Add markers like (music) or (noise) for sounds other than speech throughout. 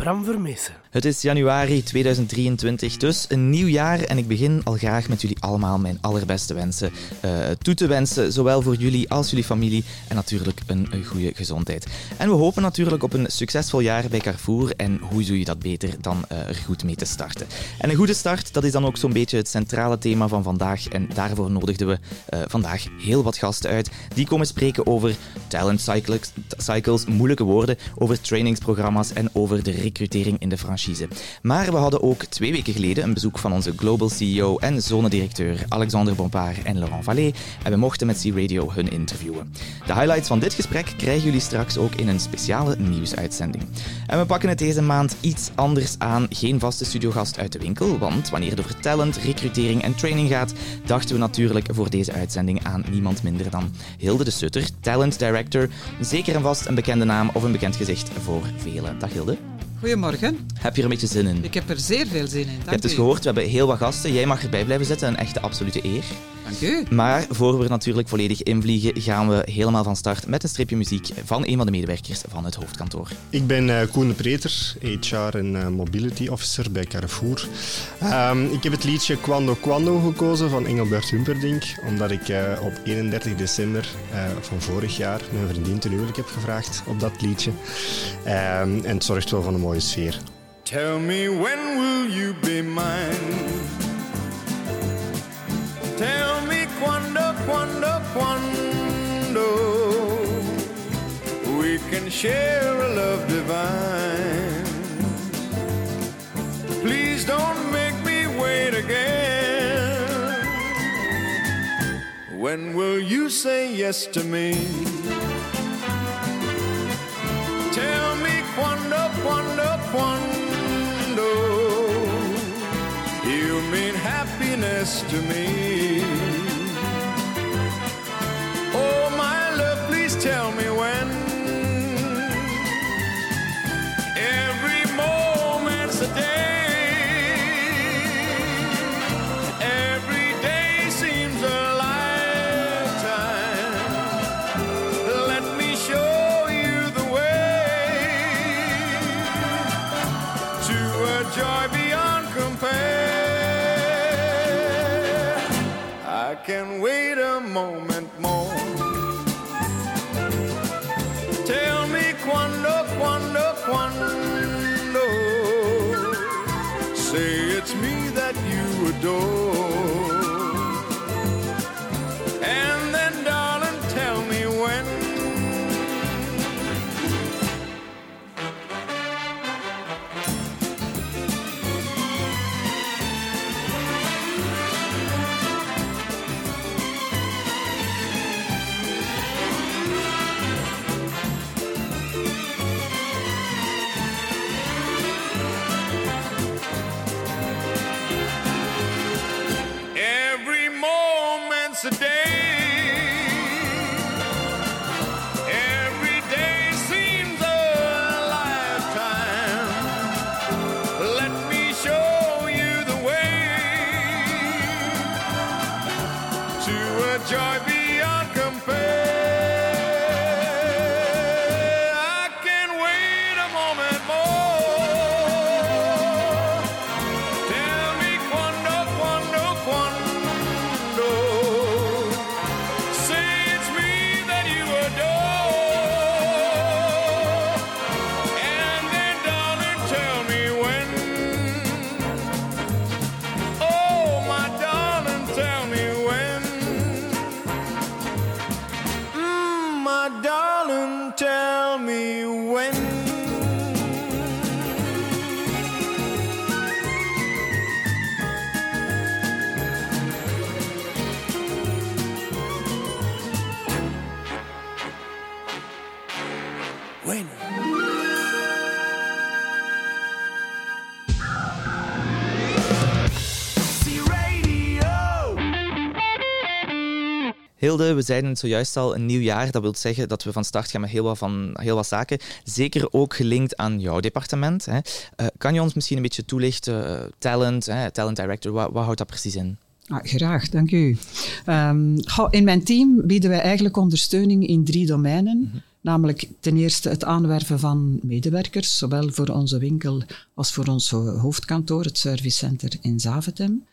Bram. Het is januari 2023, dus een nieuw jaar en ik begin al graag met jullie allemaal mijn allerbeste wensen uh, toe te wensen, zowel voor jullie als jullie familie en natuurlijk een, goede gezondheid. En we hopen natuurlijk op een succesvol jaar bij Carrefour en hoe doe je dat beter dan uh, er goed mee te starten. En een goede start, dat is dan ook zo'n beetje het centrale thema van vandaag en daarvoor nodigden we uh, vandaag heel wat gasten uit die komen spreken over talent cycles, cycles moeilijke woorden, over trainingsprogramma's en over de recrutering in de franchise. Maar we hadden ook twee weken geleden een bezoek van onze Global CEO en zonedirecteur Alexander Bompard en Laurent Vallée en we mochten met C-Radio hun interviewen. De highlights van dit gesprek krijgen jullie straks ook in een speciale nieuwsuitzending. En we pakken het deze maand iets anders aan. Geen vaste studiogast uit de winkel, want wanneer het over talent, recrutering en training gaat, dachten we natuurlijk voor deze uitzending aan niemand minder dan Hilde de Sutter, talent director. Zeker een vast een bekende naam of een bekend gezicht voor velen. Dag Hilde. Goedemorgen. Heb je er een beetje zin in? Ik heb er zeer veel zin in. Dank je hebt dus gehoord, we hebben heel wat gasten. Jij mag erbij blijven zitten, een echte absolute eer. Dank u. Maar voor we er natuurlijk volledig invliegen, gaan we helemaal van start met een stripje muziek van een van de medewerkers van het hoofdkantoor. Ik ben uh, Koen de Preter, HR en uh, Mobility Officer bij Carrefour. Um, ik heb het liedje Quando Quando gekozen van Engelbert Humperdinck, omdat ik uh, op 31 december van vorig jaar mijn vriendin ten huwelijk heb gevraagd op dat liedje. Um, en het zorgt wel voor een mooie sfeer. Tell me when will you be mine? Tell me quando, quando, quando we can share a love divine. Please don't make me wait again. When will you say yes to me? Quando, quando, quando you mean happiness to me. Moment more. Tell me quando, quando, quando. Say it's me that you adore. Moment's a day. We zeiden het zojuist al, een nieuw jaar. Dat wil zeggen dat we van start gaan met heel wat, van, heel wat zaken. Zeker ook gelinkt aan jouw departement. Hè. Uh, kan je ons misschien een beetje toelichten? Uh, talent, hè, talent director, wat, wat houdt dat precies in? Ah, graag, dank u. Um, in mijn team bieden wij eigenlijk ondersteuning in drie domeinen. Mm -hmm. Namelijk ten eerste het aanwerven van medewerkers, zowel voor onze winkel als voor ons hoofdkantoor, het servicecenter in Zaventem.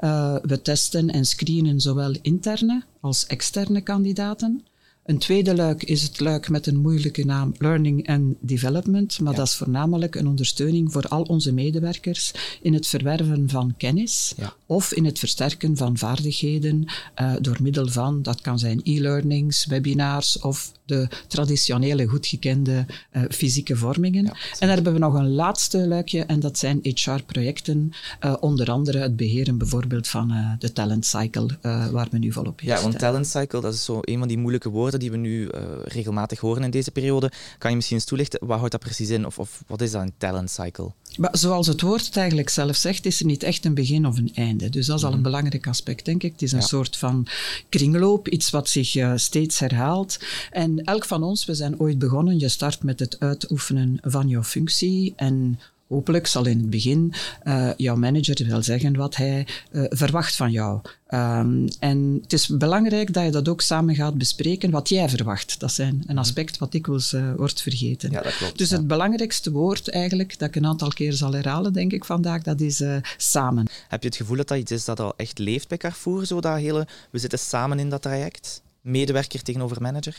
Uh, we testen en screenen zowel interne als externe kandidaten. Een tweede luik is het luik met een moeilijke naam Learning and Development, maar dat is voornamelijk een ondersteuning voor al onze medewerkers in het verwerven van kennis of in het versterken van vaardigheden uh, door middel van, dat kan zijn e-learnings, webinars of de traditionele, goed gekende uh, fysieke vormingen. en dan hebben we nog een laatste luikje en dat zijn HR-projecten, uh, onder andere het beheren bijvoorbeeld van de talent cycle, waar we nu volop in Ja, want talent cycle, dat is zo een van die moeilijke woorden die we nu regelmatig horen in deze periode. Kan je misschien eens toelichten, wat houdt dat precies in? Of, of wat is dat een talent cycle? Maar zoals het woord het eigenlijk zelf zegt, is er niet echt een begin of een einde. Dus dat is al een mhm. belangrijk aspect, denk ik. Het is een soort van kringloop, iets wat zich uh, steeds herhaalt. En elk van ons, we zijn ooit begonnen, je start met het uitoefenen van jouw functie en Hopelijk zal in het begin uh, jouw manager wel zeggen wat hij uh, verwacht van jou. Um, en het is belangrijk dat je dat ook samen gaat bespreken, wat jij verwacht. Dat is een, een aspect wat dikwijls uh, wordt vergeten. Ja, dat klopt, dus het belangrijkste woord eigenlijk, dat ik een aantal keer zal herhalen, denk ik vandaag, dat is samen. Heb je het gevoel dat dat iets is dat al echt leeft bij Carrefour, zo dat hele, we zitten samen in dat traject? Medewerker tegenover manager?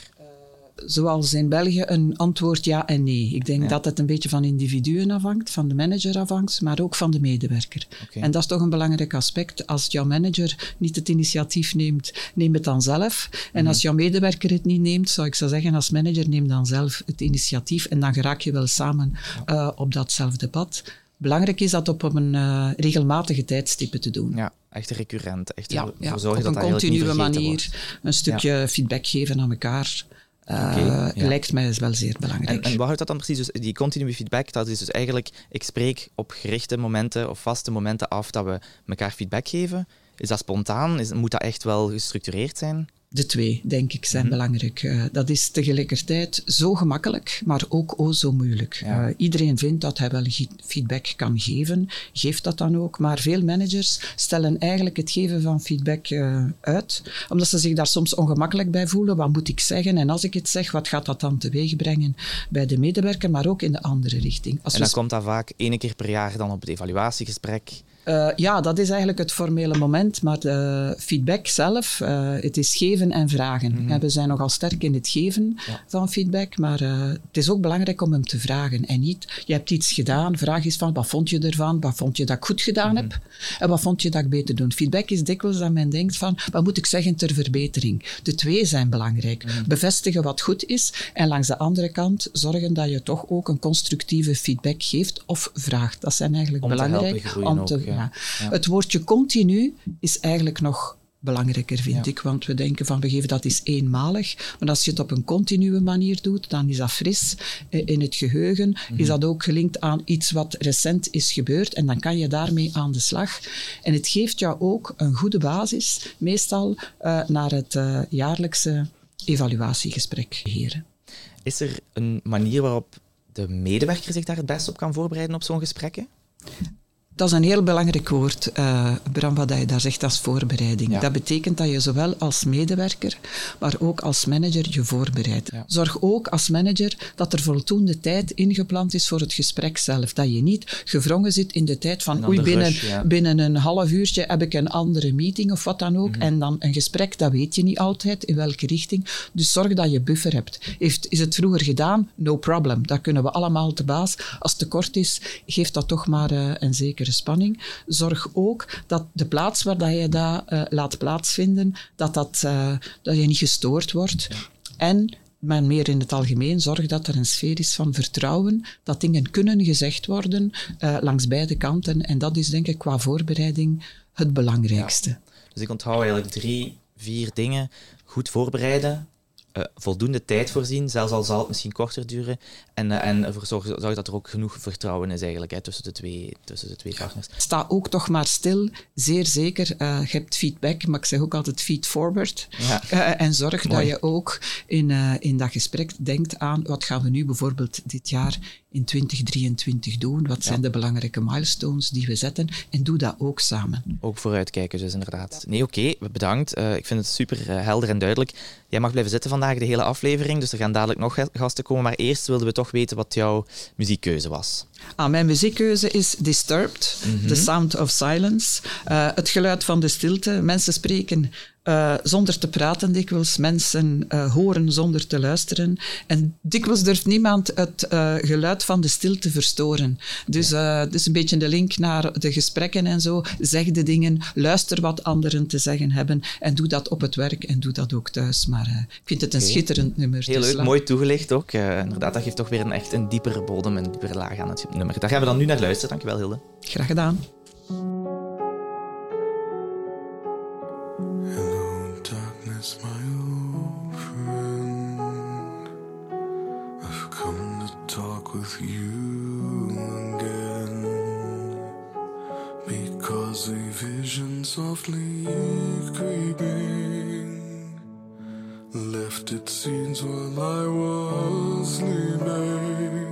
Zoals in België een antwoord ja en nee. Ik denk dat het een beetje van individuen afhangt, van de manager afhangt, maar ook van de medewerker. En dat is toch een belangrijk aspect. Als jouw manager niet het initiatief neemt, neem het dan zelf. En mhm. als jouw medewerker het niet neemt, zou ik zo zeggen, als manager neem dan zelf het initiatief en dan geraak je wel samen uh, op datzelfde pad. Belangrijk is dat op een uh, regelmatige tijdstippen te doen. Ja, echt recurrent. Echt ja, ja, op een continue manier een stukje feedback geven aan elkaar. Uh, Lijkt mij dus wel zeer belangrijk. En, en, wat houdt dat dan precies? Dus die continue feedback, dat is dus eigenlijk, ik spreek op gerichte momenten of vaste momenten af dat we elkaar feedback geven. Is dat spontaan? Is, moet dat echt wel gestructureerd zijn? De twee, denk ik, zijn mhm. belangrijk. Uh, dat is tegelijkertijd zo gemakkelijk, maar ook o zo moeilijk. Uh, iedereen vindt dat hij wel feedback kan geven, geeft dat dan ook. Maar veel managers stellen eigenlijk het geven van feedback uh, uit, omdat ze zich daar soms ongemakkelijk bij voelen. Wat moet ik zeggen? En als ik het zeg, wat gaat dat dan teweeg brengen bij de medewerker, maar ook in de andere richting? Als en dan komt dat vaak één keer per jaar dan op het evaluatiegesprek uh, ja, dat is eigenlijk het formele moment, maar de feedback zelf, uh, het is geven en vragen. Mm -hmm. We zijn nogal sterk in het geven van feedback, maar uh, het is ook belangrijk om hem te vragen. En niet, je hebt iets gedaan, vraag is van, wat vond je ervan? Wat vond je dat ik goed gedaan mm -hmm. heb? En wat vond je dat ik beter doe? Feedback is dikwijls dat men denkt van, wat moet ik zeggen ter verbetering? De twee zijn belangrijk. Mm -hmm. Bevestigen wat goed is en langs de andere kant zorgen dat je toch ook een constructieve feedback geeft of vraagt. Dat zijn eigenlijk om belangrijk. Om te, ja. Het woordje continu is eigenlijk nog belangrijker, vind ik. Want we denken van, we geven dat is eenmalig. Maar als je het op een continue manier doet, dan is dat fris eh, in het geheugen. Is mhm. dat ook gelinkt aan iets wat recent is gebeurd. En dan kan je daarmee aan de slag. En het geeft jou ook een goede basis, meestal uh, naar het uh, jaarlijkse evaluatiegesprek heren. Is er een manier waarop de medewerker zich daar het best op kan voorbereiden op zo'n gesprekken? Dat is een heel belangrijk woord, uh, Bram, wat je daar zegt als voorbereiding. Dat betekent dat je zowel als medewerker, maar ook als manager je voorbereidt. Zorg ook als manager dat er voldoende tijd ingepland is voor het gesprek zelf. Dat je niet gevrongen zit in de tijd van oei, binnen, binnen een half uurtje heb ik een andere meeting of wat dan ook. Mhm. En dan een gesprek, dat weet je niet altijd in welke richting. Dus zorg dat je buffer hebt. Heeft, is het vroeger gedaan? No problem. Dat kunnen we allemaal te baas. Als het te kort is, geeft dat toch maar uh, een zeker spanning. Zorg ook dat de plaats waar dat je dat uh, laat plaatsvinden, dat, dat, uh, dat je niet gestoord wordt. En maar meer in het algemeen, zorg dat er een sfeer is van vertrouwen, dat dingen kunnen gezegd worden uh, langs beide kanten. En dat is denk ik qua voorbereiding het belangrijkste. Ja. Dus ik onthoud eigenlijk drie, vier dingen. Goed voorbereiden, uh, voldoende tijd voorzien, zelfs al zal het misschien korter duren. En, uh, en ervoor zorgen, zorg dat er ook genoeg vertrouwen is eigenlijk, hè, tussen, de twee, tussen de twee partners. Sta ook toch maar stil, zeer zeker. Uh, je hebt feedback, maar ik zeg ook altijd feed forward. Ja. en zorg dat je ook in, in dat gesprek denkt aan wat gaan we nu bijvoorbeeld dit jaar in 2023 doen? Wat zijn de belangrijke milestones die we zetten? En doe dat ook samen. Ook vooruitkijken, dus inderdaad. Nee, oké, bedankt. Eh, ik vind het super eh, helder en duidelijk. Jij mag blijven zitten vandaag de hele aflevering, dus er gaan dadelijk nog gasten komen. Maar eerst wilden we toch weten wat jouw muziekkeuze was. Ah, mijn muziekkeuze is Disturbed, The mhm. Sound of Silence. Uh, het geluid van de stilte. Mensen spreken uh, zonder te praten dikwijls, mensen uh, horen zonder te luisteren. En dikwijls durft niemand het uh, geluid van de stilte verstoren. Dus ja. dus een beetje de link naar de gesprekken en zo. Zeg de dingen, luister wat anderen te zeggen hebben en doe dat op het werk en doe dat ook thuis. Maar ik vind het een schitterend nummer. Heel leuk, mooi toegelicht ook. inderdaad, dat geeft toch weer een echt een diepere bodem, een diepere laag aan het nummer. Daar gaan we dan nu naar luisteren. Dankjewel, Hilde. Graag gedaan. With you again. Because a vision softly creeping left its scenes while I was sleeping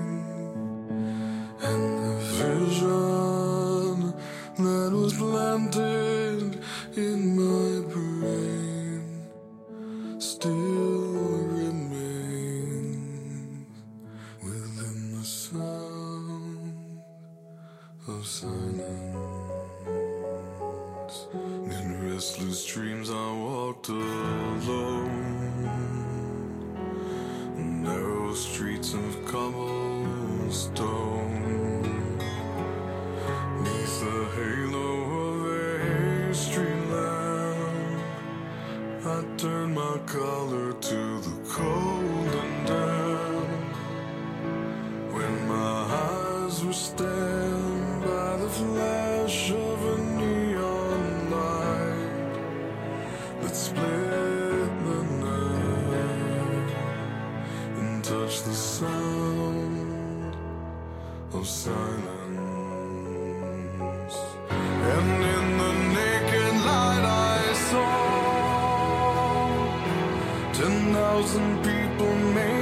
collar to the cold and damp. When my eyes were stained by the flash of a neon light that split the night and touched the sound of silence. Thousand people, maybe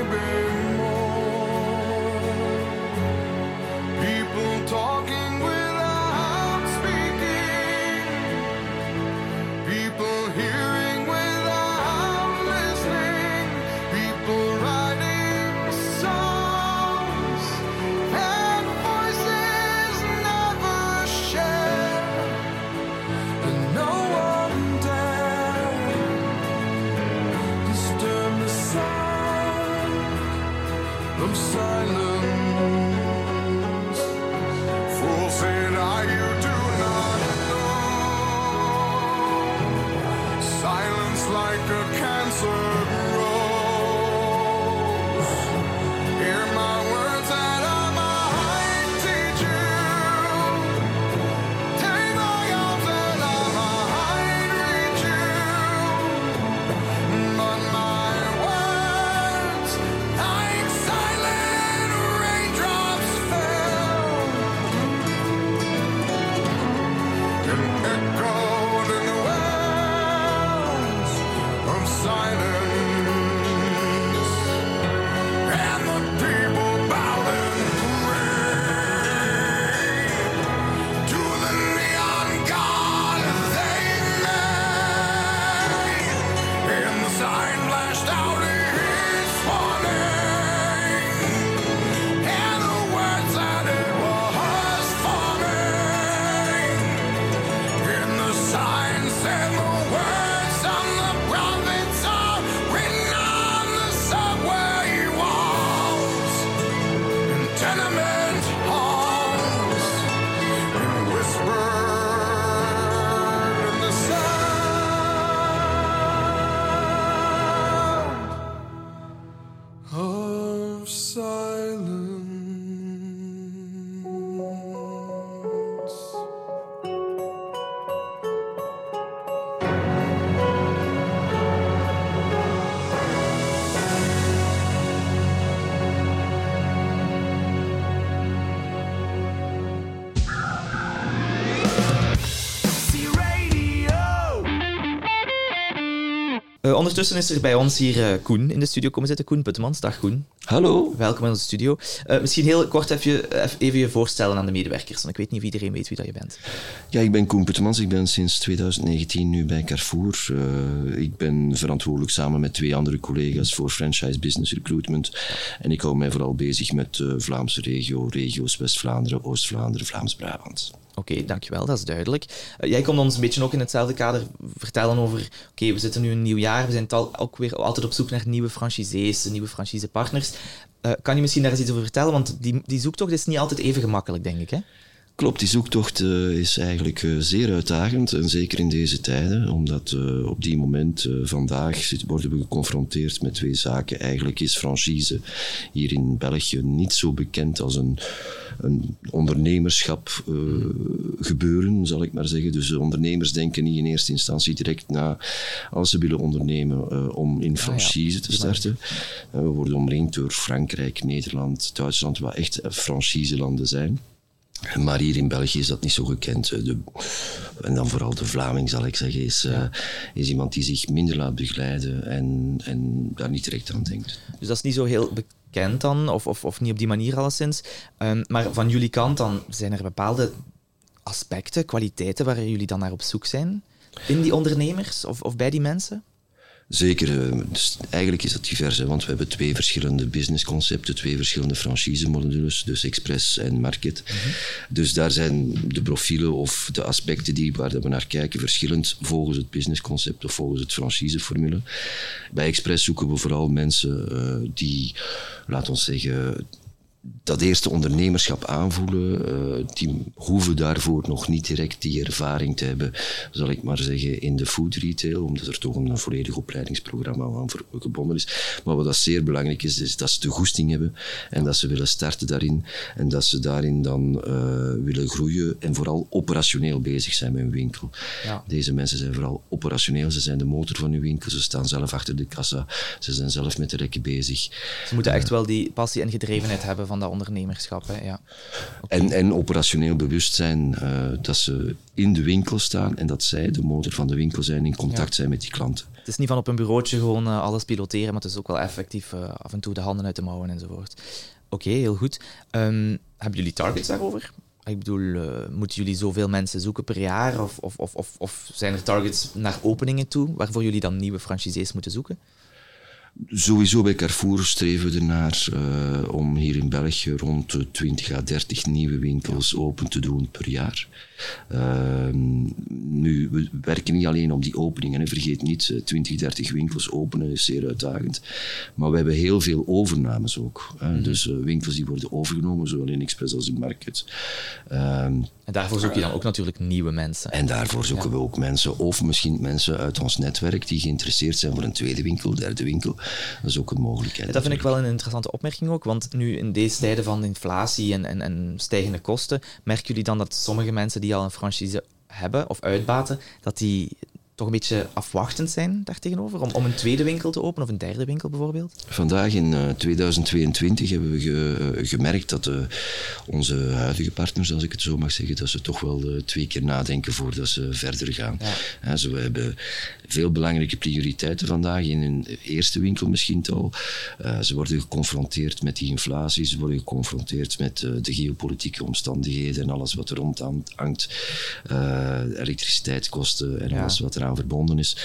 ondertussen is er bij ons hier uh, Koen in de studio komen zitten. Koen Puttemans, dag Koen. Hallo. Welkom in onze studio. Uh, misschien heel kort even, even je voorstellen aan de medewerkers, want ik weet niet of iedereen weet wie dat je bent. Ja, ik ben Koen Puttemans. Ik ben sinds 2019 nu bij Carrefour. Uh, ik ben verantwoordelijk samen met twee andere collega's voor franchise business recruitment. En ik hou mij vooral bezig met de Vlaamse regio, regio's West-Vlaanderen, Oost-Vlaanderen, Vlaams-Brabant. Oké, dankjewel, dat is duidelijk. Uh, jij komt ons een beetje ook in hetzelfde kader vertellen over... Oké, we zitten nu een nieuw jaar, we zijn ook weer altijd op zoek naar nieuwe franchisees, nieuwe franchisepartners. Uh, kan je misschien daar eens iets over vertellen? Want die, die zoektocht is niet altijd even gemakkelijk, denk ik, hè? Klopt, die zoektocht uh, is eigenlijk uh, zeer uitdagend. En zeker in deze tijden, omdat uh, op die moment vandaag worden we geconfronteerd met twee zaken. Eigenlijk is franchise hier in België niet zo bekend als een, een ondernemerschap gebeuren, zal ik maar zeggen. Dus ondernemers denken niet in eerste instantie direct na als ze willen ondernemen om in franchise ah, ja. te starten. we worden omringd door Frankrijk, Nederland, Duitsland, wat echt franchiselanden zijn. Maar hier in België is dat niet zo gekend. De, en dan vooral de Vlaming, zal ik zeggen, is, uh, is iemand die zich minder laat begeleiden en, en daar niet direct aan denkt. Dus dat is niet zo heel bekend dan, of, of, of niet op die manier alleszins. Um, maar van jullie kant dan, zijn er bepaalde aspecten, kwaliteiten waar jullie dan naar op zoek zijn? In die ondernemers of, of bij die mensen? Zeker, eh, dus eigenlijk is dat divers, hè, want we hebben twee verschillende businessconcepten, twee verschillende franchise-modules, dus Express en Market. Mhm. Dus daar zijn de profielen of de aspecten die, waar we naar kijken verschillend volgens het businessconcept of volgens het franchiseformule. Bij Express zoeken we vooral mensen uh, die, laten we zeggen, dat eerste ondernemerschap aanvoelen, uh, die hoeven daarvoor nog niet direct die ervaring te hebben, zal ik maar zeggen, in de food retail, omdat er toch een volledig opleidingsprogramma aan gebonden is. Maar wat dat zeer belangrijk is, is dat ze de goesting hebben en dat ze willen starten daarin en dat ze daarin dan uh, willen groeien en vooral operationeel bezig zijn met hun winkel. Ja. Deze mensen zijn vooral operationeel, ze zijn de motor van hun winkel, ze staan zelf achter de kassa, ze zijn zelf met de rekken bezig. Ze moeten echt wel die passie en gedrevenheid hebben van dat ondernemerschap. Hè? Ja. En, en operationeel bewustzijn uh, dat ze in de winkel staan en dat zij de motor van de winkel zijn, in contact zijn met die klanten. Het is niet van op een bureautje gewoon uh, alles piloteren, maar het is ook wel effectief uh, af en toe de handen uit de mouwen enzovoort. Oké, okay, heel goed. Um, hebben jullie targets daarover? Ik bedoel, uh, moeten jullie zoveel mensen zoeken per jaar? Of, of, of, of, zijn er targets naar openingen toe, waarvoor jullie dan nieuwe franchisees moeten zoeken? Sowieso bij Carrefour streven we ernaar uh, om hier in België rond de 20 à 30 nieuwe winkels open te doen per jaar. Uh, nu, we werken niet alleen op die openingen. Vergeet niet, 20, eh, 30 winkels openen is zeer uitdagend. Maar we hebben heel veel overnames ook. Mm Dus uh, winkels die worden overgenomen, zowel in Express als in Market. Ehm, en daarvoor zoek je dan ook natuurlijk nieuwe mensen. En daarvoor zoeken we ook mensen, of misschien mensen uit ons netwerk die geïnteresseerd zijn voor een tweede winkel, derde winkel. Dat is ook een mogelijkheid. dat vind ik wel een interessante opmerking ook, want nu in deze tijden van inflatie en, en, en stijgende kosten, merken jullie dan dat sommige mensen die al een franchise hebben of uitbaten, dat die toch een beetje afwachtend zijn daartegenover? Om, om een tweede winkel te openen of een derde winkel bijvoorbeeld? Vandaag in uh, eh, 2022 hebben we ge, uh, gemerkt dat uh, onze huidige partners, als ik het zo mag zeggen, dat ze toch wel twee keer nadenken voordat ze verder gaan. Ja. ze hebben veel belangrijke prioriteiten vandaag in hun eerste winkel misschien al. ze worden geconfronteerd met die inflatie, ze worden geconfronteerd met de geopolitieke omstandigheden en alles wat er rond hangt. elektriciteitskosten en ja. alles wat eraan verbonden is.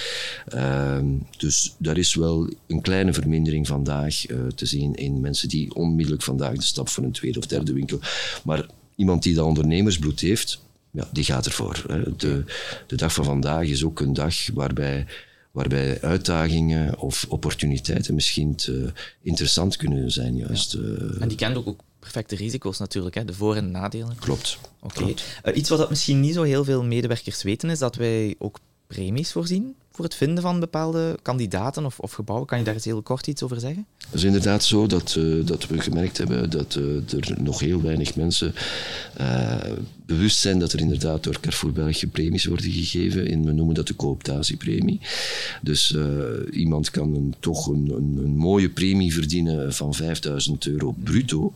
Ehm, dus daar is wel een kleine vermindering vandaag te zien in mensen die onmiddellijk vandaag de stap voor een tweede of derde winkel. Maar iemand die dat ondernemersbloed heeft, ja, die gaat ervoor. De, de dag van vandaag is ook een dag waarbij waarbij uitdagingen of opportuniteiten misschien te interessant kunnen zijn. Juist. Ja. Eh. En die kent ook, ook perfecte risico's natuurlijk, hè? de voor- en nadelen. Klopt. Oké. Uh, iets wat dat misschien niet zo heel veel medewerkers weten, is dat wij ook premies voorzien voor het vinden van bepaalde kandidaten of, of gebouwen. Kan je daar eens heel kort iets over zeggen? Het is inderdaad zo dat, uh, dat we gemerkt hebben dat uh, er nog heel weinig mensen uh, bewust zijn dat er inderdaad door Carrefour België premies worden gegeven. En we noemen dat de cooptatiepremie. Dus iemand kan een, toch een, een, een, mooie premie verdienen van 5000 euro bruto.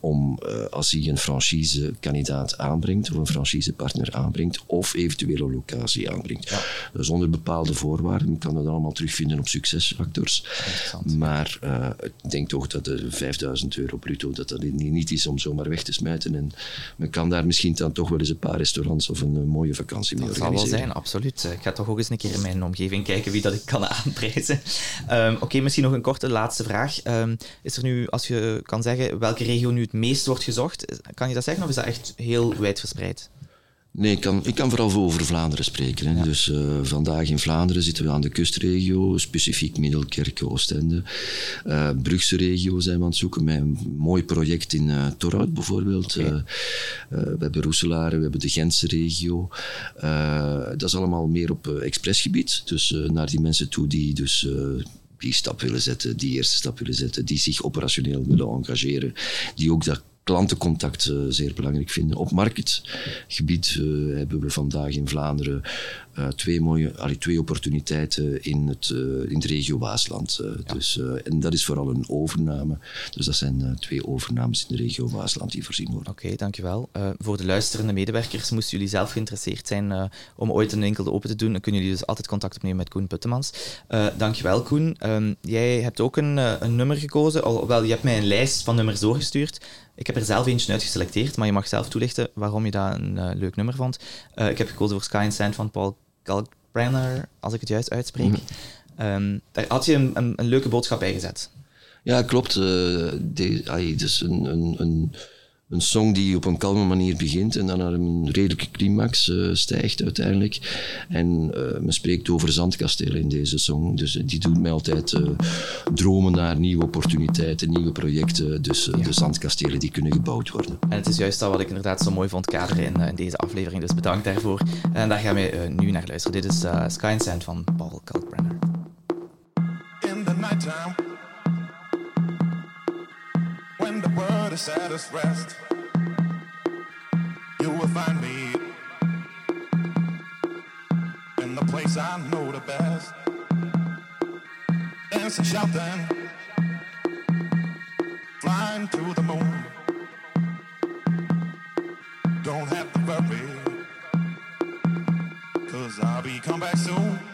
om als hij een franchisekandidaat aanbrengt of een franchisepartner aanbrengt of eventueel een locatie aanbrengt. Ja. Zonder bepaalde voorwaarden. Je kan dat allemaal terugvinden op succesfactors. Maar uh, ik denk toch dat de 5000 euro bruto dat dat niet is om zomaar weg te smijten. En men kan daar misschien dan toch wel eens een paar restaurants of een, mooie vakantie mee dat organiseren. Dat zal wel zijn, absoluut. Ik ga toch ook eens een keer in mijn omgeving kijken wie dat ik kan (laughs) aanprijzen. Um, Oké, misschien nog een korte laatste vraag. Um, is er nu, als je kan zeggen, welke regio nu het meest wordt gezocht, kan je dat zeggen of is dat echt heel wijd verspreid? Nee, ik kan, ik kan vooral over Vlaanderen spreken. Hè. Dus uh, vandaag in Vlaanderen zitten we aan de kustregio, specifiek Middelkerke, Oostende. Uh, Brugse regio zijn we aan het zoeken met een mooi project in uh, Torhout bijvoorbeeld. Okay. we hebben Roeselare, we hebben de Gentse regio. dat is allemaal meer op expressgebied. Dus naar die mensen toe die dus die stap willen zetten, die eerste stap willen zetten, die zich operationeel willen engageren, die ook dat klantencontact uh, zeer belangrijk vinden. Op marktgebied uh, hebben we vandaag in Vlaanderen uh, twee, mooie, allee, twee opportuniteiten in, het, in de regio Waasland. Ja. dus, en dat is vooral een overname. Dus dat zijn twee overnames in de regio Waasland die voorzien worden. Oké, okay, dankjewel. voor de luisterende medewerkers, moesten jullie zelf geïnteresseerd zijn om ooit een winkel open te doen, dan kunnen jullie dus altijd contact opnemen met Koen Puttemans. dankjewel Koen. Ehm, jij hebt ook een, een nummer gekozen, alhoewel je hebt mij een lijst van nummers doorgestuurd. Ik heb er zelf eentje uit geselecteerd, maar je mag zelf toelichten waarom je dat een leuk nummer vond. Ik heb gekozen voor Sky and Sand van Paul Kalkbrenner, als ik het juist uitspreek. Mm um, daar had je een, een, een, leuke boodschap bij gezet. Ja, klopt. Uh, de, ay, dus een, een, een een song die op een kalme manier begint en dan naar een redelijke climax uh, stijgt uiteindelijk. En uh, men spreekt over zandkastelen in deze song. Dus uh, die doet mij altijd dromen naar nieuwe opportuniteiten, nieuwe projecten. Dus ja. de zandkastelen die kunnen gebouwd worden. En het is juist dat wat ik inderdaad zo mooi vond kaderen in, in deze aflevering. Dus bedankt daarvoor. En daar gaan we nu naar luisteren. Dit is Sky and Sand van Paul Kalkbrenner. In the nighttime. The world is at rest, you will find me in the place I know the best. Dancing, shouting, flying to the moon. Don't have to worry, cause I'll be come back soon.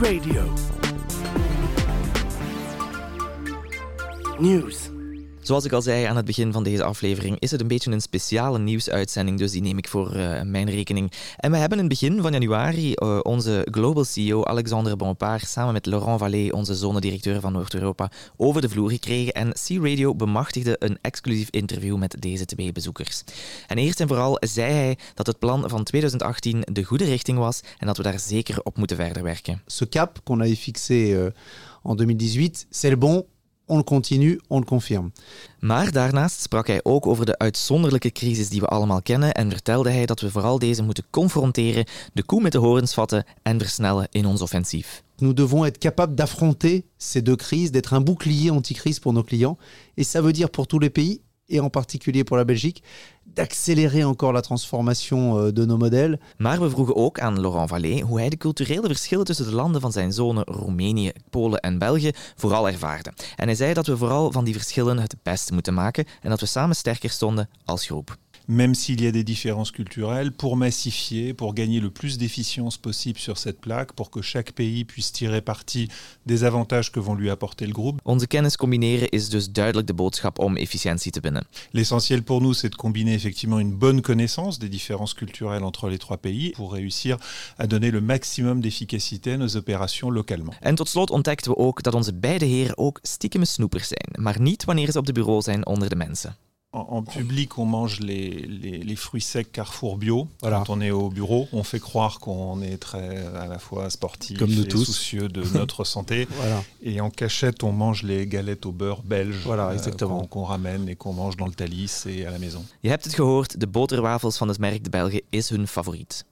Radio. Zoals ik al zei aan het begin van deze aflevering, is het een beetje een speciale nieuwsuitzending, dus die neem ik voor uh, mijn rekening. En we hebben in het begin van januari uh, onze Global CEO Alexandre Bompard samen met Laurent Vallée, onze zonedirecteur van Noord-Europa, over de vloer gekregen en C-Radio bemachtigde een exclusief interview met deze twee bezoekers. En eerst en vooral zei hij dat het plan van 2018 de goede richting was en dat we daar zeker op moeten verder werken. Ce cap qu'on avait fixé uh, en 2018, c'est le bon on le continue, on le confirme. Maar daarnaast sprak hij ook over de uitzonderlijke crisis die we allemaal kennen en vertelde hij dat we vooral deze moeten confronteren, de koe met de horens vatten en versnellen in ons offensief. Nous devons être capables d'affronter ces deux crises, d'être un bouclier anti-crise pour nos clients. Et ça veut dire pour tous les pays, et en particulier pour la Belgique, d'accélérer encore la transformation euh, de nos modèles. Maar we vroegen ook aan Laurent Vallée hoe hij de culturele verschillen tussen de landen van zijn zone Roemenië, Polen en België vooral ervaarde. En hij zei dat we vooral van die verschillen het beste moeten maken en dat we samen sterker stonden als groep. Même s'il y a des différences culturelles, pour massifier, pour gagner le plus d'efficience possible sur cette plaque, pour que chaque pays puisse tirer parti des avantages que vont lui apporter le groupe. Onze kennis combineren is dus duidelijk de boodschap om efficiëntie te binnen. L'essentiel pour nous, c'est de combiner effectivement une bonne connaissance des différences culturelles entre les trois pays pour réussir à donner le maximum d'efficacité à nos opérations localement. En tot slot ontdekten we ook dat onze beide heren ook stiekeme snoepers zijn, maar niet wanneer ze op de bureau zijn onder de mensen. En, public, on mange les, les, les, fruits secs Carrefour Bio. Voilà. Quand on est au bureau, on fait croire qu'on est très à la fois sportif Comme et tous. soucieux de notre (laughs) santé. voilà. Et en cachette, on mange les galettes au beurre belges voilà, exactement. Euh, qu'on qu ramène et qu'on mange dans le Thalys et à la maison. Je hebt het gehoord, de boterwafels van het merk De Belgen is hun favoriet.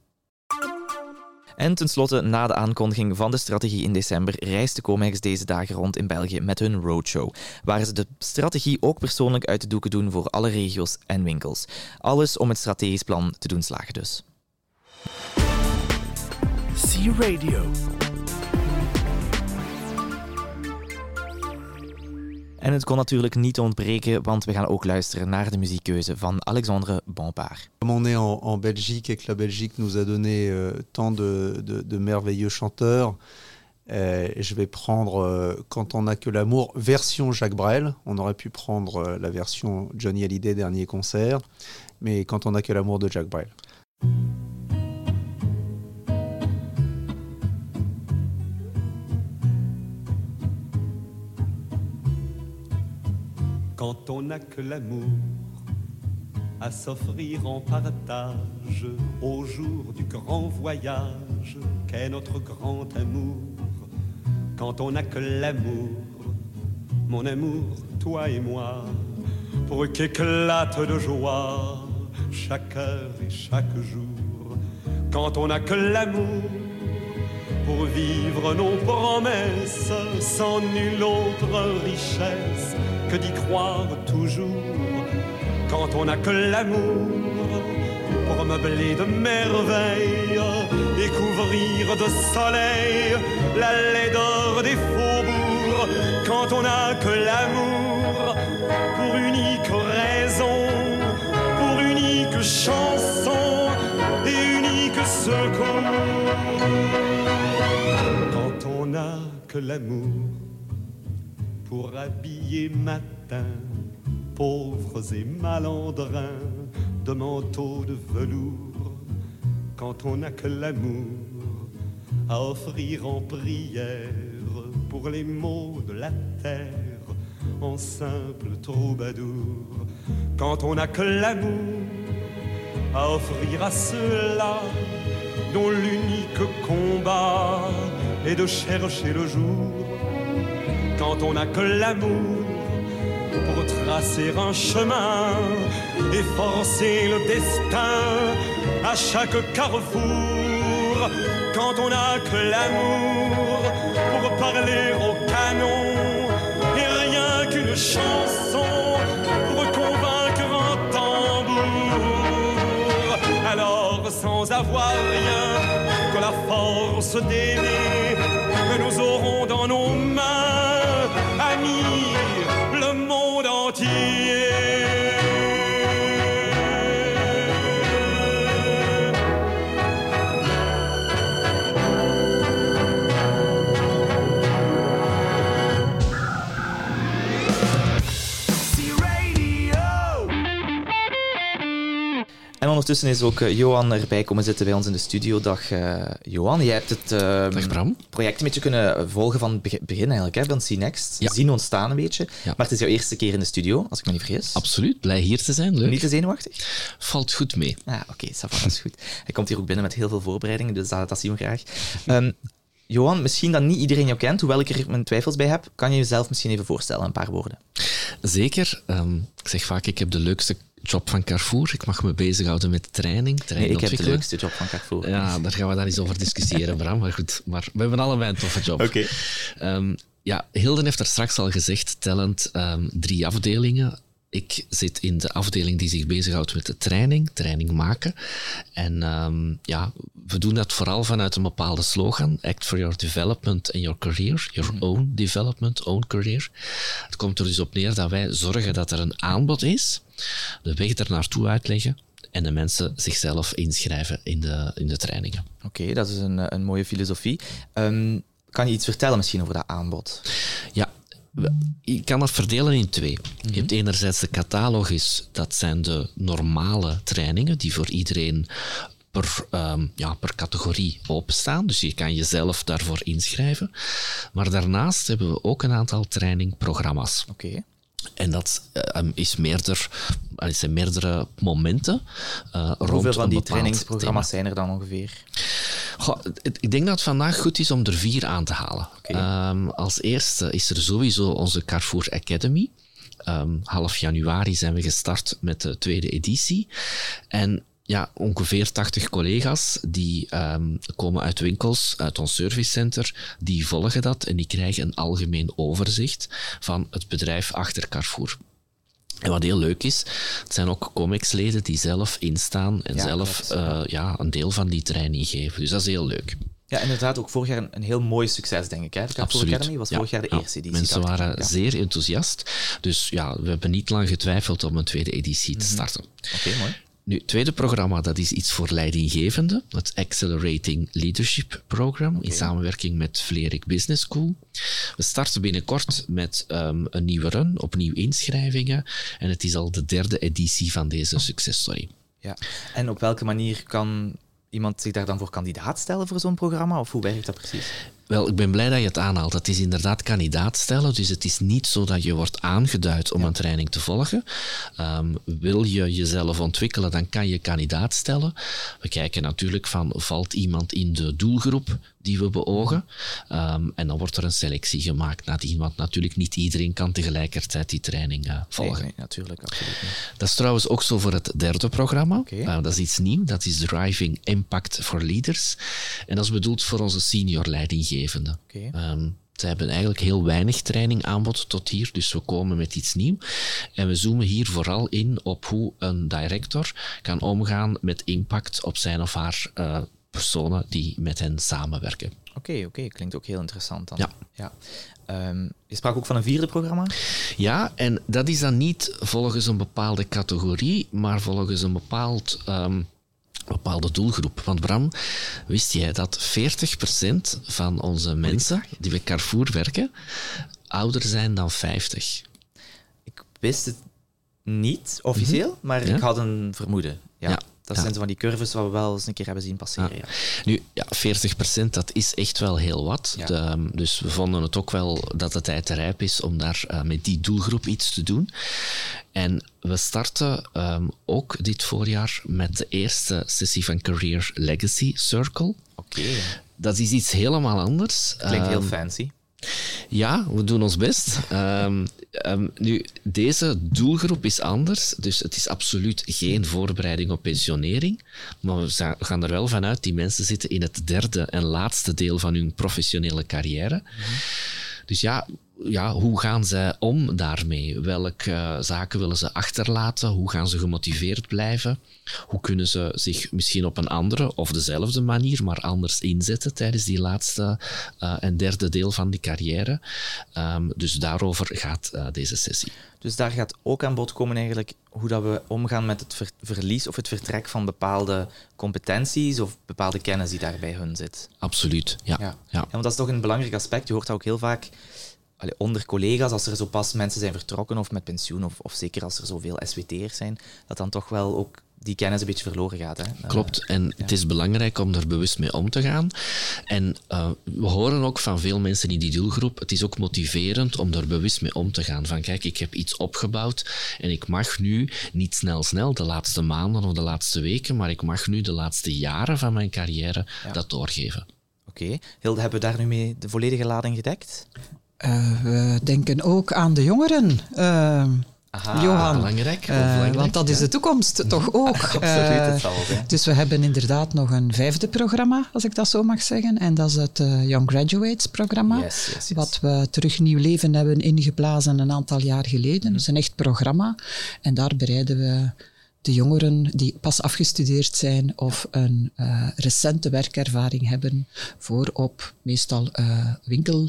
En tenslotte, na de aankondiging van de strategie in december, reisde Comex deze dagen rond in België met hun roadshow, waar ze de strategie ook persoonlijk uit de doeken doen voor alle regio's en winkels. Alles om het strategisch plan te doen slagen dus. C Radio. En het kon natuurlijk niet ontbreken, want we gaan ook luisteren naar de muziekkeuze van Alexandre Bompard. Comme on est en, en, Belgique et que la Belgique nous a donné euh, tant de, de, de, merveilleux chanteurs, euh, je vais prendre euh, Quand on n'a que l'amour, version Jacques Brel. On aurait pu prendre euh, la version Johnny Hallyday, dernier concert, mais Quand on n'a que l'amour de Jacques Brel. Quand on n'a que l'amour à s'offrir en partage au jour du grand voyage qu'est notre grand amour. Quand on n'a que l'amour, mon amour, toi et moi, pour qu'éclate de joie chaque heure et chaque jour. Quand on n'a que l'amour pour vivre nos promesses sans nulle autre richesse que d'y croire toujours quand on n'a que l'amour pour meubler de merveilles et couvrir de soleil la laideur des faubourgs. Quand on n'a que l'amour pour unique raison pour unique chanson et unique secours. Quand on n'a que l'amour pour habiller matin pauvres et malandrins de manteaux de velours quand on n'a que l'amour à offrir en prière pour les maux de la terre en simple troubadour. Quand on n'a que l'amour à offrir à ceux-là dont l'unique combat est de chercher le jour quand on n'a que l'amour pour tracer un chemin et forcer le destin à chaque carrefour. Quand on n'a que l'amour pour parler au canon et rien qu'une chanson pour convaincre un tambour. Alors sans avoir rien que la force d'aimer, nous aurons dans nos mains, caminho. Ondertussen is ook uh, Johan erbij komen zitten bij ons in de studio. Dag uh, Johan, jij hebt het uh, project een beetje kunnen volgen van het begin eigenlijk, hè, van C-Next. Ja. Zien ontstaan een beetje. Ja. Maar het is jouw eerste keer in de studio, als ik me niet vergis. Absoluut, blij hier te zijn, leuk. Niet te zenuwachtig? Valt goed mee. Ah, Oké, okay, dat is goed. Hij komt hier ook binnen met heel veel voorbereidingen, dus dat, dat zien we graag. Um, Johan, misschien dat niet iedereen jou kent, hoewel ik er mijn twijfels bij heb. Kan je jezelf misschien even voorstellen, een paar woorden? Zeker. Um, ik zeg vaak, ik heb de leukste job van Carrefour. Ik mag me bezighouden met training, training nee, ik heb de leukste job van Carrefour. Ja, daar gaan we daar eens over discussiëren, (laughs) Bram. Maar goed, maar we hebben allebei een toffe job. Oké. Okay. Um, ja, Hilden heeft er straks al gezegd, tellend um, drie afdelingen. Ik zit in de afdeling die zich bezighoudt met de training, training maken. En um, ja, we doen dat vooral vanuit een bepaalde slogan: Act for your development and your career. Your mhm. own development, own career. Het komt er dus op neer dat wij zorgen dat er een aanbod is, de weg er naartoe uitleggen en de mensen zichzelf inschrijven in de, in de trainingen. Oké, dat is een, een mooie filosofie. Um, kan je iets vertellen misschien over dat aanbod? Ja, je kan dat verdelen in twee. Je hebt mhm. enerzijds de catalogus, dat zijn de normale trainingen die voor iedereen per, ehm, ja, per categorie openstaan. Dus je kan jezelf daarvoor inschrijven. Maar daarnaast hebben we ook een aantal trainingprogramma's. Oké. En dat uh, is meerdere, zijn meerdere momenten uh, rond Hoeveel van die trainingsprogramma's zijn er dan ongeveer? Goh, ik denk dat het vandaag goed is om er vier aan te halen. Um, als eerste is er sowieso onze Carrefour Academy. Um, half januari zijn we gestart met de tweede editie. En ja, ongeveer 80 collega's die um, komen uit winkels, uit ons servicecenter, die volgen dat en die krijgen een algemeen overzicht van het bedrijf achter Carrefour. En wat heel leuk is, het zijn ook COMEX-leden die zelf instaan en zelf uh, ja, een deel van die training geven. Dus dat is heel leuk. Ja, inderdaad, ook vorig jaar een, een heel mooi succes, denk ik. Hè? De Absoluut. Academy was vorig jaar de eerste editie. Mensen waren zeer enthousiast. Dus ja, we hebben niet lang getwijfeld om een tweede editie te mhm. starten. Oké, mooi. Nu, het tweede programma, dat is iets voor leidinggevenden. Het Accelerating Leadership Program, in samenwerking met Vlerik Business School. We starten binnenkort met um, een nieuwe run, opnieuw inschrijvingen. En het is al de derde editie van deze successtory. Ja, en op welke manier kan iemand zich daar dan voor kandidaat stellen voor zo'n programma? Of hoe werkt dat precies? Wel, ik ben blij dat je het aanhaalt. Het is inderdaad kandidaat stellen, dus het is niet zo dat je wordt aangeduid om een training te volgen. Um, wil je jezelf ontwikkelen, dan kan je kandidaat stellen. We kijken natuurlijk van, valt iemand in de doelgroep die we beogen? Um, en dan wordt er een selectie gemaakt nadien, want natuurlijk niet iedereen kan tegelijkertijd die training uh, volgen. Nee, natuurlijk, absoluut niet. Dat is trouwens ook zo voor het derde programma. Okay. Uh, dat is iets nieuws, dat is Driving Impact for Leaders. En dat is bedoeld voor onze senior leidinggevenden. Okay. Um, ze hebben eigenlijk heel weinig training aanbod tot hier, dus we komen met iets nieuws. En we zoomen hier vooral in op hoe een director kan omgaan met impact op zijn of haar uh, personen die met hen samenwerken. Oké, okay, oké, klinkt ook heel interessant dan. Ja. ja. Um, je sprak ook van een vierde programma? Ja, en dat is dan niet volgens een bepaalde categorie, maar volgens een bepaald um, bepaalde doelgroep. Want Bram, wist jij dat 40% van onze mensen die bij Carrefour werken, ouder zijn dan 50? Ik wist het niet officieel, mhm. maar ik had een vermoeden. ja. Dat zijn zo van die curves wat we wel eens een keer hebben zien passeren. Ja. Nu, ja, 40% dat is echt wel heel wat. De, dus we vonden het ook wel dat de tijd rijp is om daar uh, met die doelgroep iets te doen. En we starten um, ook dit voorjaar met de eerste sessie van Career Legacy Circle. Oké. Dat is iets helemaal anders. Klinkt um, heel fancy. Ja, we doen ons best. Um, um, nu, deze doelgroep is anders, dus het is absoluut geen voorbereiding op pensionering. Maar we gaan er wel vanuit, die mensen zitten in het derde en laatste deel van hun professionele carrière. Mm -hmm. Dus ja, ja, hoe gaan zij om daarmee? Welke uh, zaken willen ze achterlaten? Hoe gaan ze gemotiveerd blijven? Hoe kunnen ze zich misschien op een andere of dezelfde manier, maar anders inzetten tijdens die laatste uh, en derde deel van die carrière? Um, dus daarover gaat uh, deze sessie. Dus daar gaat ook aan bod komen eigenlijk hoe dat we omgaan met het ver verlies of het vertrek van bepaalde competenties of bepaalde kennis die daar bij hun zit. Absoluut, ja. ja. ja. ja want dat is toch een belangrijk aspect. Je hoort dat ook heel vaak allee, onder collega's, als er zo pas mensen zijn vertrokken of met pensioen, of, of zeker als er zoveel SWT'ers zijn, dat dan toch wel ook die kennis een beetje verloren gaat. Hè? Eh, Klopt, en het is belangrijk om er bewust mee om te gaan. En uh, we horen ook van veel mensen in die doelgroep, het is ook motiverend om er bewust mee om te gaan. Van kijk, ik heb iets opgebouwd en ik mag nu niet snel snel de laatste maanden of de laatste weken, maar ik mag nu de laatste jaren van mijn carrière ja. dat doorgeven. Oké, okay. Hilde, hebben we daar nu mee de volledige lading gedekt? Uh, we denken ook aan de jongeren. Uh, Aha, Johan, belangrijk, uh, belangrijk, want dat is de toekomst toch ook. (laughs) Absoluut, het zal zijn. Dus we hebben inderdaad nog een vijfde programma, als ik dat zo mag zeggen. En dat is het Young Graduates programma. Yes, yes, yes. Wat we terug nieuw leven hebben ingeblazen een aantal jaar geleden. Mhm. Dat is een echt programma. En daar bereiden we de jongeren die pas afgestudeerd zijn of een uh, recente werkervaring hebben voor op meestal uh, winkel.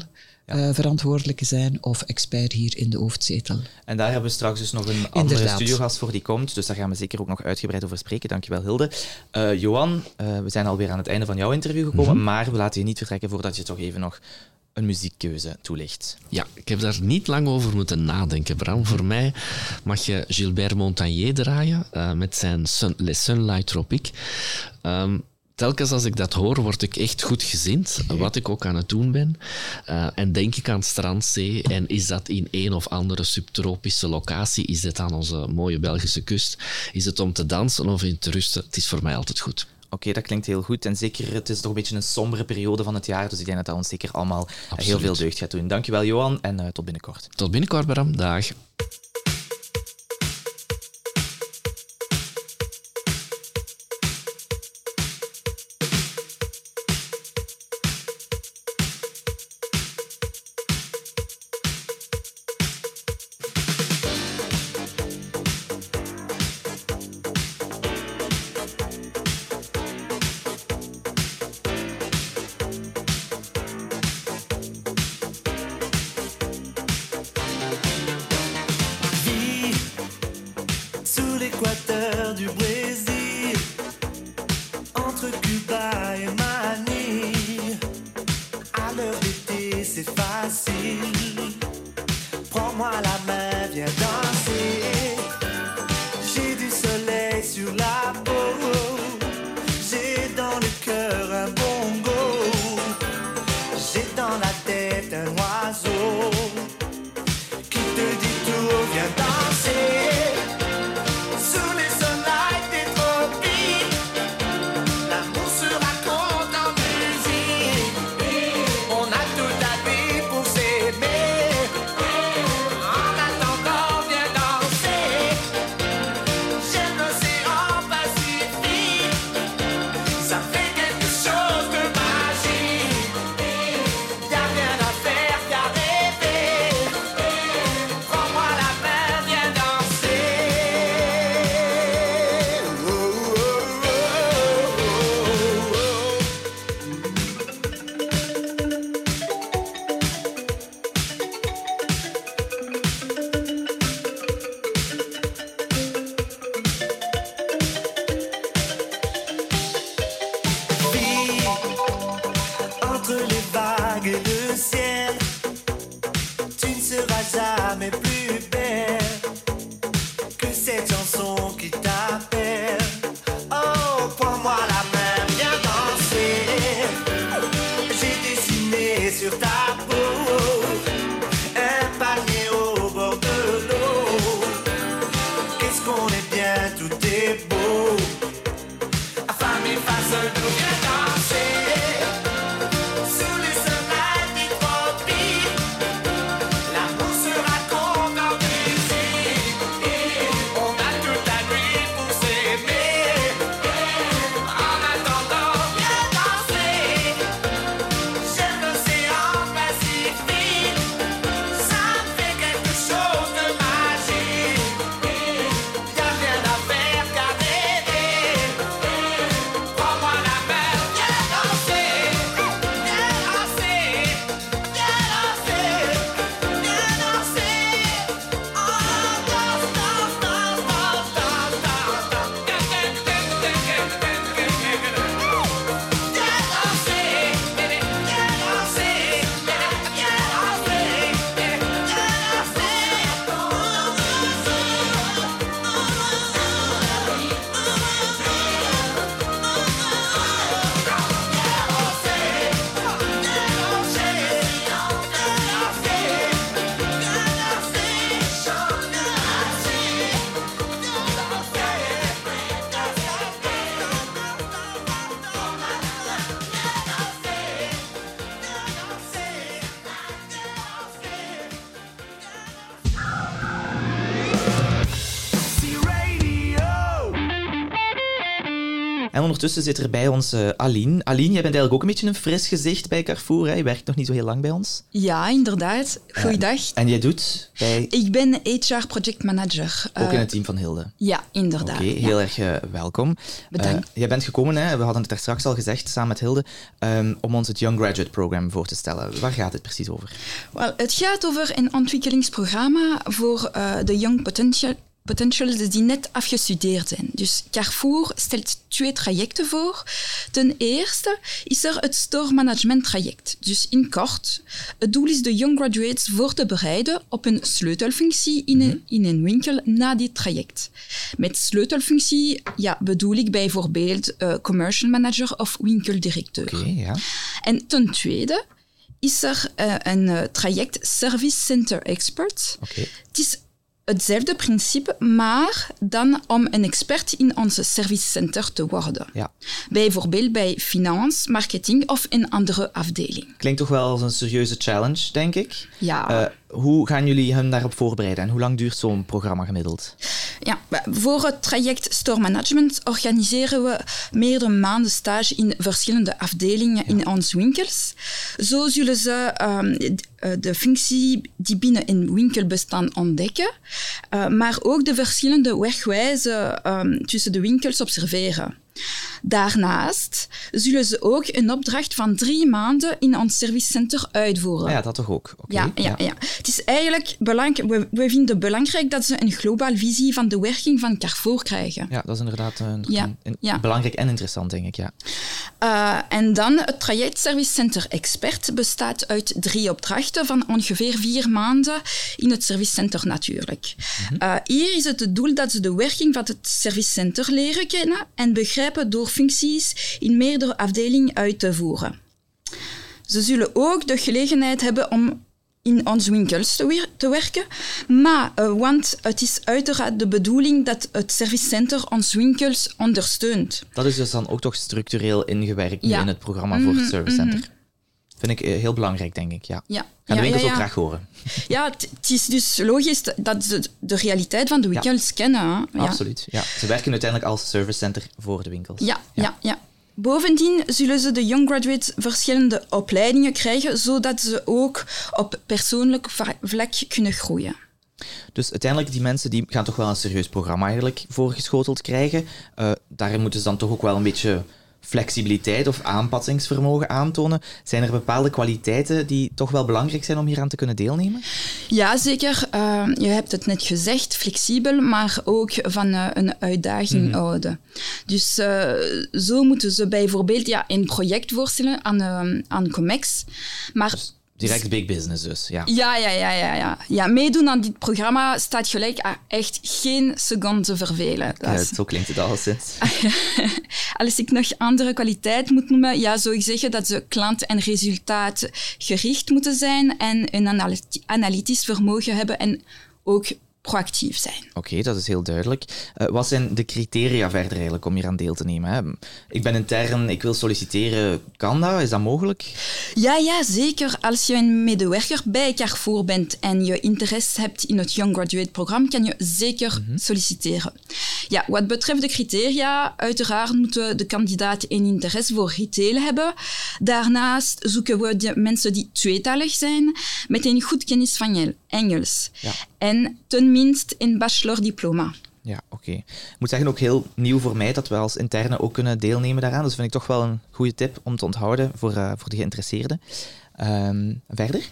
Uh, verantwoordelijke zijn of expert hier in de hoofdzetel. En daar hebben we straks dus nog een andere Inderdaad. studiogast voor die komt, dus daar gaan we zeker ook nog uitgebreid over spreken. Dankjewel Hilde. Uh, Johan, uh, we zijn alweer aan het einde van jouw interview gekomen, Mhm. maar we laten je niet vertrekken voordat je toch even nog een muziekkeuze toelicht. Ja, ik heb daar niet lang over moeten nadenken, Bram. Voor mij mag je Gilbert Montagnier draaien uh, met zijn Sun Les Sunlight Tropic. Um, telkens als ik dat hoor, word ik echt goed gezind, wat ik ook aan het doen ben. Uh, en denk ik aan strandzee en is dat in een of andere subtropische locatie, is dit aan onze mooie Belgische kust, is het om te dansen of in te rusten, het is voor mij altijd goed. Oké, okay, dat klinkt heel goed. En zeker, het is toch een beetje een sombere periode van het jaar, dus ik denk dat dat ons zeker allemaal Absoluut. heel veel deugd gaat doen. Dankjewel Johan en uh, tot binnenkort. Tot binnenkort, Bram. Dag. see. qu'on est bien, tout est beau. Ondertussen zit er bij ons uh, Aline. Aline, jij bent eigenlijk ook een beetje een fris gezicht bij Carrefour. Hè? Je werkt nog niet zo heel lang bij ons. Ja, inderdaad. Goeiedag. en jij doet bij... Ik ben HR Project Manager. Ook in het team van Hilde? Ja, inderdaad. Oké, heel erg welkom. Bedankt. jij bent gekomen, hè? we hadden het daar straks al gezegd, samen met Hilde, um, om ons het Young Graduate Program voor te stellen. Waar gaat het precies over? Well, het gaat over een ontwikkelingsprogramma voor de Young Potential potentials die net afgestudeerd zijn. Dus Carrefour stelt twee trajecten voor. Ten eerste is er het store management traject. Dus in kort, het doel is de young graduates voor te bereiden op een sleutelfunctie in een, in een winkel na dit traject. Met sleutelfunctie ja, bedoel ik bijvoorbeeld uh, commercial manager of winkeldirecteur. Okay, ja. En ten tweede is er uh, een uh, traject Service Center Expert. Okay. Het is hetzelfde principe, maar dan om een expert in onze service center te worden. Ja. Bijvoorbeeld bij finance, marketing of een andere afdeling. Klinkt toch wel als een serieuze challenge, denk ik. Ja. Uh, hoe gaan jullie hen daarop voorbereiden en hoe lang duurt zo'n programma gemiddeld? Ja, voor het traject Store Management organiseren we meerdere maanden stage in verschillende afdelingen ja. in onze winkels. Zo zullen ze um, de functie die binnen een winkel bestaan ontdekken, uh, maar ook de verschillende wegwijzen um, tussen de winkels observeren. Daarnaast zullen ze ook een opdracht van drie maanden in ons servicecenter uitvoeren. Ja, dat toch ook? Okay. Ja, ja, ja, Het is eigenlijk belangrijk, we, we, vinden het belangrijk dat ze een globale visie van de werking van Carrefour krijgen. Ja, dat is inderdaad een, ja, een, belangrijk en interessant, denk ik. Ja. Uh, en dan het traject Service Center Expert bestaat uit drie opdrachten van ongeveer vier maanden in het servicecenter natuurlijk. Mm -hmm. uh, hier is het het doel dat ze de werking van het servicecenter leren kennen en begrijpen door functies in meerdere afdelingen uit te voeren. Ze zullen ook de gelegenheid hebben om in onze winkels te, werken, maar uh, want het is uiteraard de bedoeling dat het servicecenter onze winkels ondersteunt. Dat is dus dan ook toch structureel ingewerkt ja. in het programma voor het servicecenter. Mm -hmm. Vind ik heel belangrijk, denk ik. Ja. ja. Gaan de winkels ook graag horen. (laughs) Ja, het is dus logisch dat ze de realiteit van de winkels kennen. Hè? Absoluut. Ja. Ze werken uiteindelijk als servicecenter voor de winkels. Ja, ja. ja, Bovendien zullen ze de young graduates verschillende opleidingen krijgen, zodat ze ook op persoonlijk vlak kunnen groeien. Dus uiteindelijk, die mensen die gaan toch wel een serieus programma eigenlijk voorgeschoteld krijgen. Uh, daar moeten ze dan toch ook wel een beetje flexibiliteit of aanpassingsvermogen aantonen. Zijn er bepaalde kwaliteiten die toch wel belangrijk zijn om hier aan te kunnen deelnemen? Ja, zeker. Uh, je hebt het net gezegd, flexibel, maar ook van uh, een uitdaging mm. houden. Dus uh, zo moeten ze bijvoorbeeld ja, een project voorstellen aan, aan Comex. Maar dus Direct big business dus, ja. Ja, ja, ja, ja, ja. ja meedoen aan dit programma staat gelijk aan echt geen seconde vervelen. Ja, is... Zo klinkt het al sinds. (laughs) Als ik nog andere kwaliteit moet noemen, ja, zou ik zeggen dat ze klant- en resultaatgericht moeten zijn en een analytisch vermogen hebben en ook proactief zijn. Oké, okay, dat is heel duidelijk. Uh, wat zijn de criteria verder eigenlijk om hier aan deel te nemen? Hè? Ik ben intern, ik wil solliciteren. Kan dat? Is dat mogelijk? Ja, ja, zeker. Als je een medewerker bij Carrefour bent en je interesse hebt in het Young Graduate programma, kan je zeker mm -hmm. solliciteren. Ja, wat betreft de criteria, uiteraard moeten de kandidaten een interesse voor retail hebben. Daarnaast zoeken we de mensen die tweetalig zijn, met een goed kennis van Engels. Ja. En tenminste een bachelordiploma. Ja, oké. Okay. Ik moet zeggen, ook heel nieuw voor mij dat we als interne ook kunnen deelnemen daaraan. Dus vind ik toch wel een goede tip om te onthouden voor, uh, voor de geïnteresseerden. Um, verder?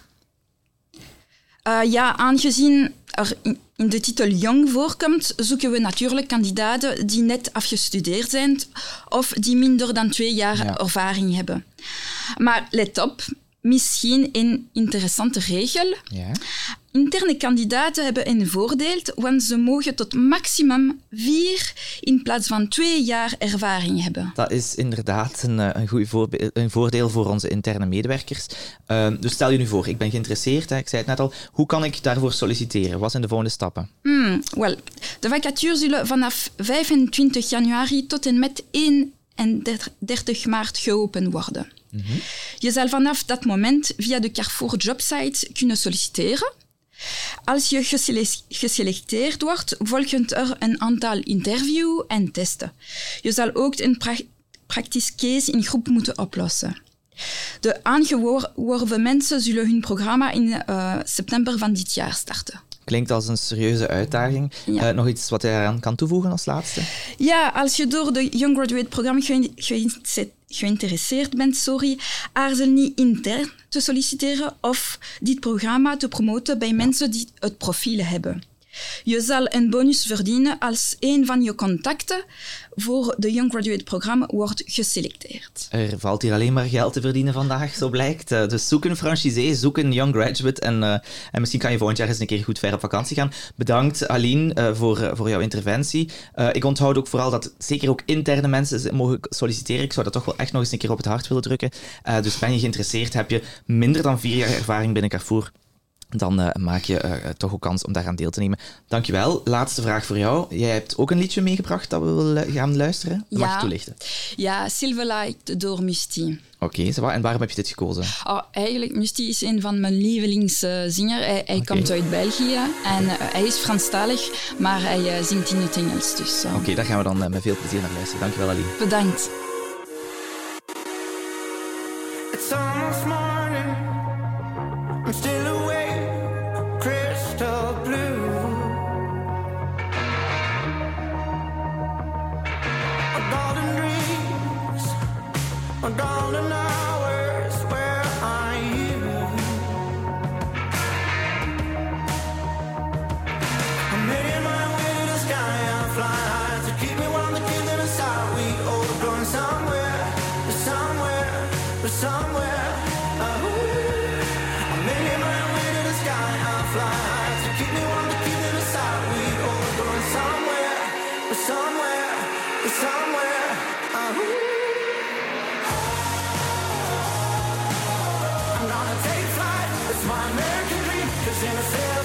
Uh, ja, aangezien er in, de titel Young voorkomt, zoeken we natuurlijk kandidaten die net afgestudeerd zijn of die minder dan twee jaar ja. ervaring hebben. Maar let op, misschien een interessante regel. Ja. Interne kandidaten hebben een voordeel, want ze mogen tot maximum vier in plaats van twee jaar ervaring hebben. Dat is inderdaad een, een goed een voordeel voor onze interne medewerkers. Uh, dus stel je nu voor, ik ben geïnteresseerd, hè, ik zei het net al. Hoe kan ik daarvoor solliciteren? Wat zijn de volgende stappen? Hmm, well, de vacatures zullen vanaf 25 januari tot en met 31 maart geopend worden. Je zal vanaf dat moment via de Carrefour jobsite kunnen solliciteren. Als je geselecteerd wordt, volgt er een aantal interviews en testen. Je zal ook een pra praktisch case in groep moeten oplossen. De aangeworven mensen zullen hun programma in uh, september van dit jaar starten. Klinkt als een serieuze uitdaging. Ja. Uh, nog iets wat je eraan kan toevoegen als laatste? Ja, als je door de Young Graduate programma geïnteresseerd bent, sorry, aarzel niet intern te solliciteren of dit programma te promoten bij mensen die het profiel hebben. Je zal een bonus verdienen als een van je contacten voor de Young Graduate programma wordt geselecteerd. Er valt hier alleen maar geld te verdienen vandaag, zo blijkt. Uh, dus zoek een franchisee, zoek een Young Graduate en, uh, en misschien kan je volgend jaar eens een keer goed ver op vakantie gaan. Bedankt Aline uh, voor, voor jouw interventie. ik onthoud ook vooral dat zeker ook interne mensen mogen solliciteren. Ik zou dat toch wel echt nog eens een keer op het hart willen drukken. dus ben je geïnteresseerd, heb je minder dan vier jaar ervaring binnen Carrefour dan uh, maak je uh, toch ook kans om daaraan deel te nemen. Dankjewel. Laatste vraag voor jou. Jij hebt ook een liedje meegebracht dat we willen gaan luisteren. Dat ja. Mag je toelichten? Ja, Silverlight door Musti. Oké, okay, en waarom heb je dit gekozen? Oh, eigenlijk, Musti is een van mijn lievelingszingers. Hij, hij okay. komt uit België en uh, hij is Franstalig, maar hij zingt in het Engels. Dus, Oké, okay, daar gaan we dan met veel plezier naar luisteren. Dankjewel, Aline. Bedankt. It's almost morning. I'm still awake, I'm gone tonight. innocent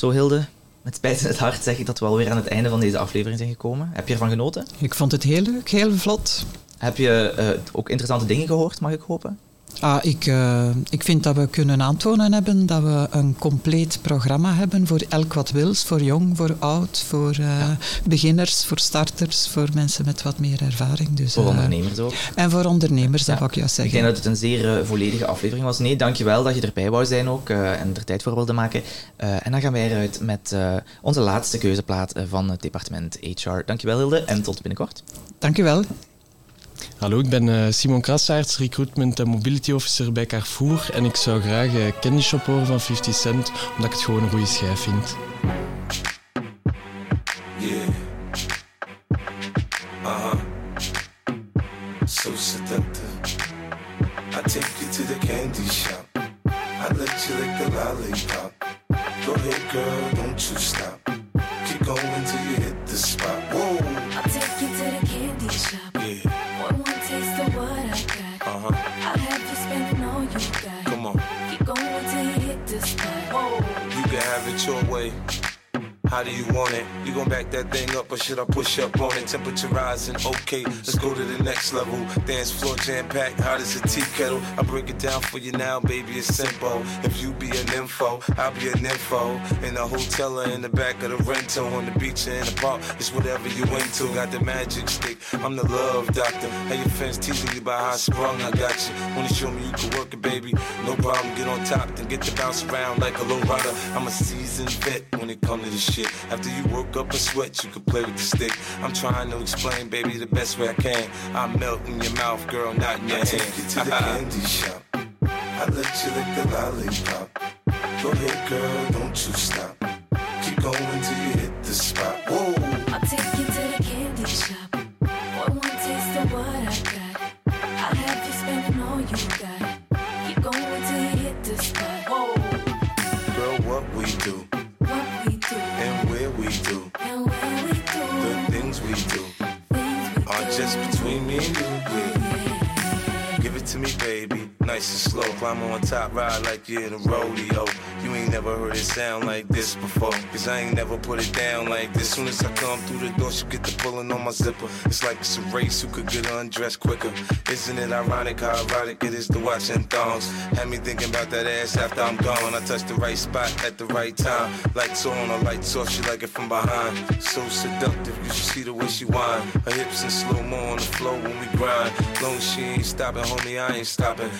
Zo Hilde, met spijt in het hart zeg ik dat we alweer aan het einde van deze aflevering zijn gekomen. Heb je ervan genoten? Ik vond het heel leuk, heel vlot. Heb je eh, ook interessante dingen gehoord, mag ik hopen? Ah, ik, uh, ik vind dat we kunnen aantonen hebben dat we een compleet programma hebben voor elk wat wils, voor jong, voor oud, voor uh, ja. beginners, voor starters, voor mensen met wat meer ervaring. Dus, voor uh, ondernemers ook. En voor ondernemers, dat wou ik juist zeggen. Ik denk dat het een zeer volledige aflevering was. Nee, dankjewel dat je erbij wou zijn ook en er tijd voor wilde maken. en dan gaan wij eruit met onze laatste keuzeplaat van het departement HR. Dankjewel Hilde en tot binnenkort. Dankjewel. Hallo, ik ben uh, Simon Krassaerts, Recruitment en Mobility Officer bij Carrefour. En ik zou graag Candy Shop horen van 50 Cent, omdat ik het gewoon een goede schijf vind. Should I push up on it? Temperature rising, okay, let's go to the next level. Dance floor jam packed, hot as a tea kettle. I break it down for you now, baby, it's simple. If you be an info, I'll be an info. In the hotel or in the back of the rental, on the beach or in the park, it's whatever you into. Got the magic stick, I'm the love doctor. Hey, your fans teasing you about how sprung, I got you. Wanna show me you can work it, baby? No problem, get on top, then get to bounce around like a low rider. I'm a seasoned vet when it comes to this shit. After you work up a sweat, you can play with stick. I'm trying to explain, baby, the best way I can. I melt in your mouth, girl, not in your I hand. take you to the (laughs) candy shop. I let you lick the lollipop. Go ahead, girl, don't you stop. Keep going till you hit the spot. Whoa. Nice and slow. Climb on top, ride like you're in a rodeo. You ain't never heard it sound like this before. Cause I ain't never put it down like this. Soon as I come through the door, she get the pulling on my zipper. It's like it's a race who could get undressed quicker. Isn't it ironic how erotic it is to watch in thongs? Had me thinking about that ass after I'm gone. I touch the right spot at the right time. Lights on, or lights off, she like it from behind. So seductive, you should see the way she whine. Her hips in slow mo on the floor when we grind. Long she ain't stopping, homie, I ain't stopping.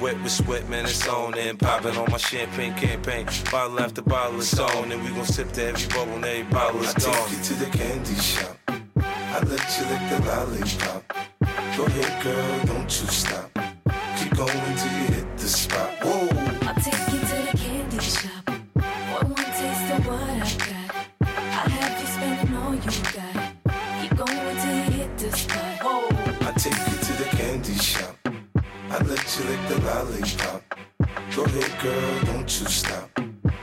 Wet with sweat, man, it's on and popping on my champagne campaign. Bottle after bottle, it's on, and we gon' sip to every bubble and every bottle is I take you to the candy shop. I let you lick the lollipop. Go ahead, girl, don't you stop. Keep going till you hit the spot. Whoa. Go ahead, girl, don't you stop.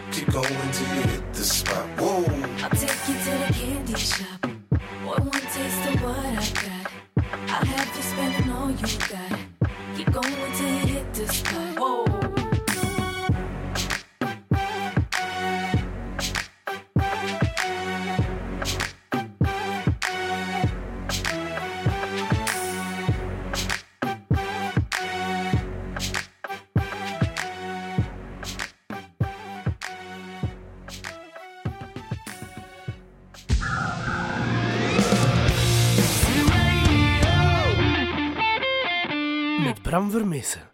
Keep going till you hit the spot. Whoa. I'll take you to the candy shop. One more taste of what I got. I'll have you spending all you got. Met Bram Vermessen.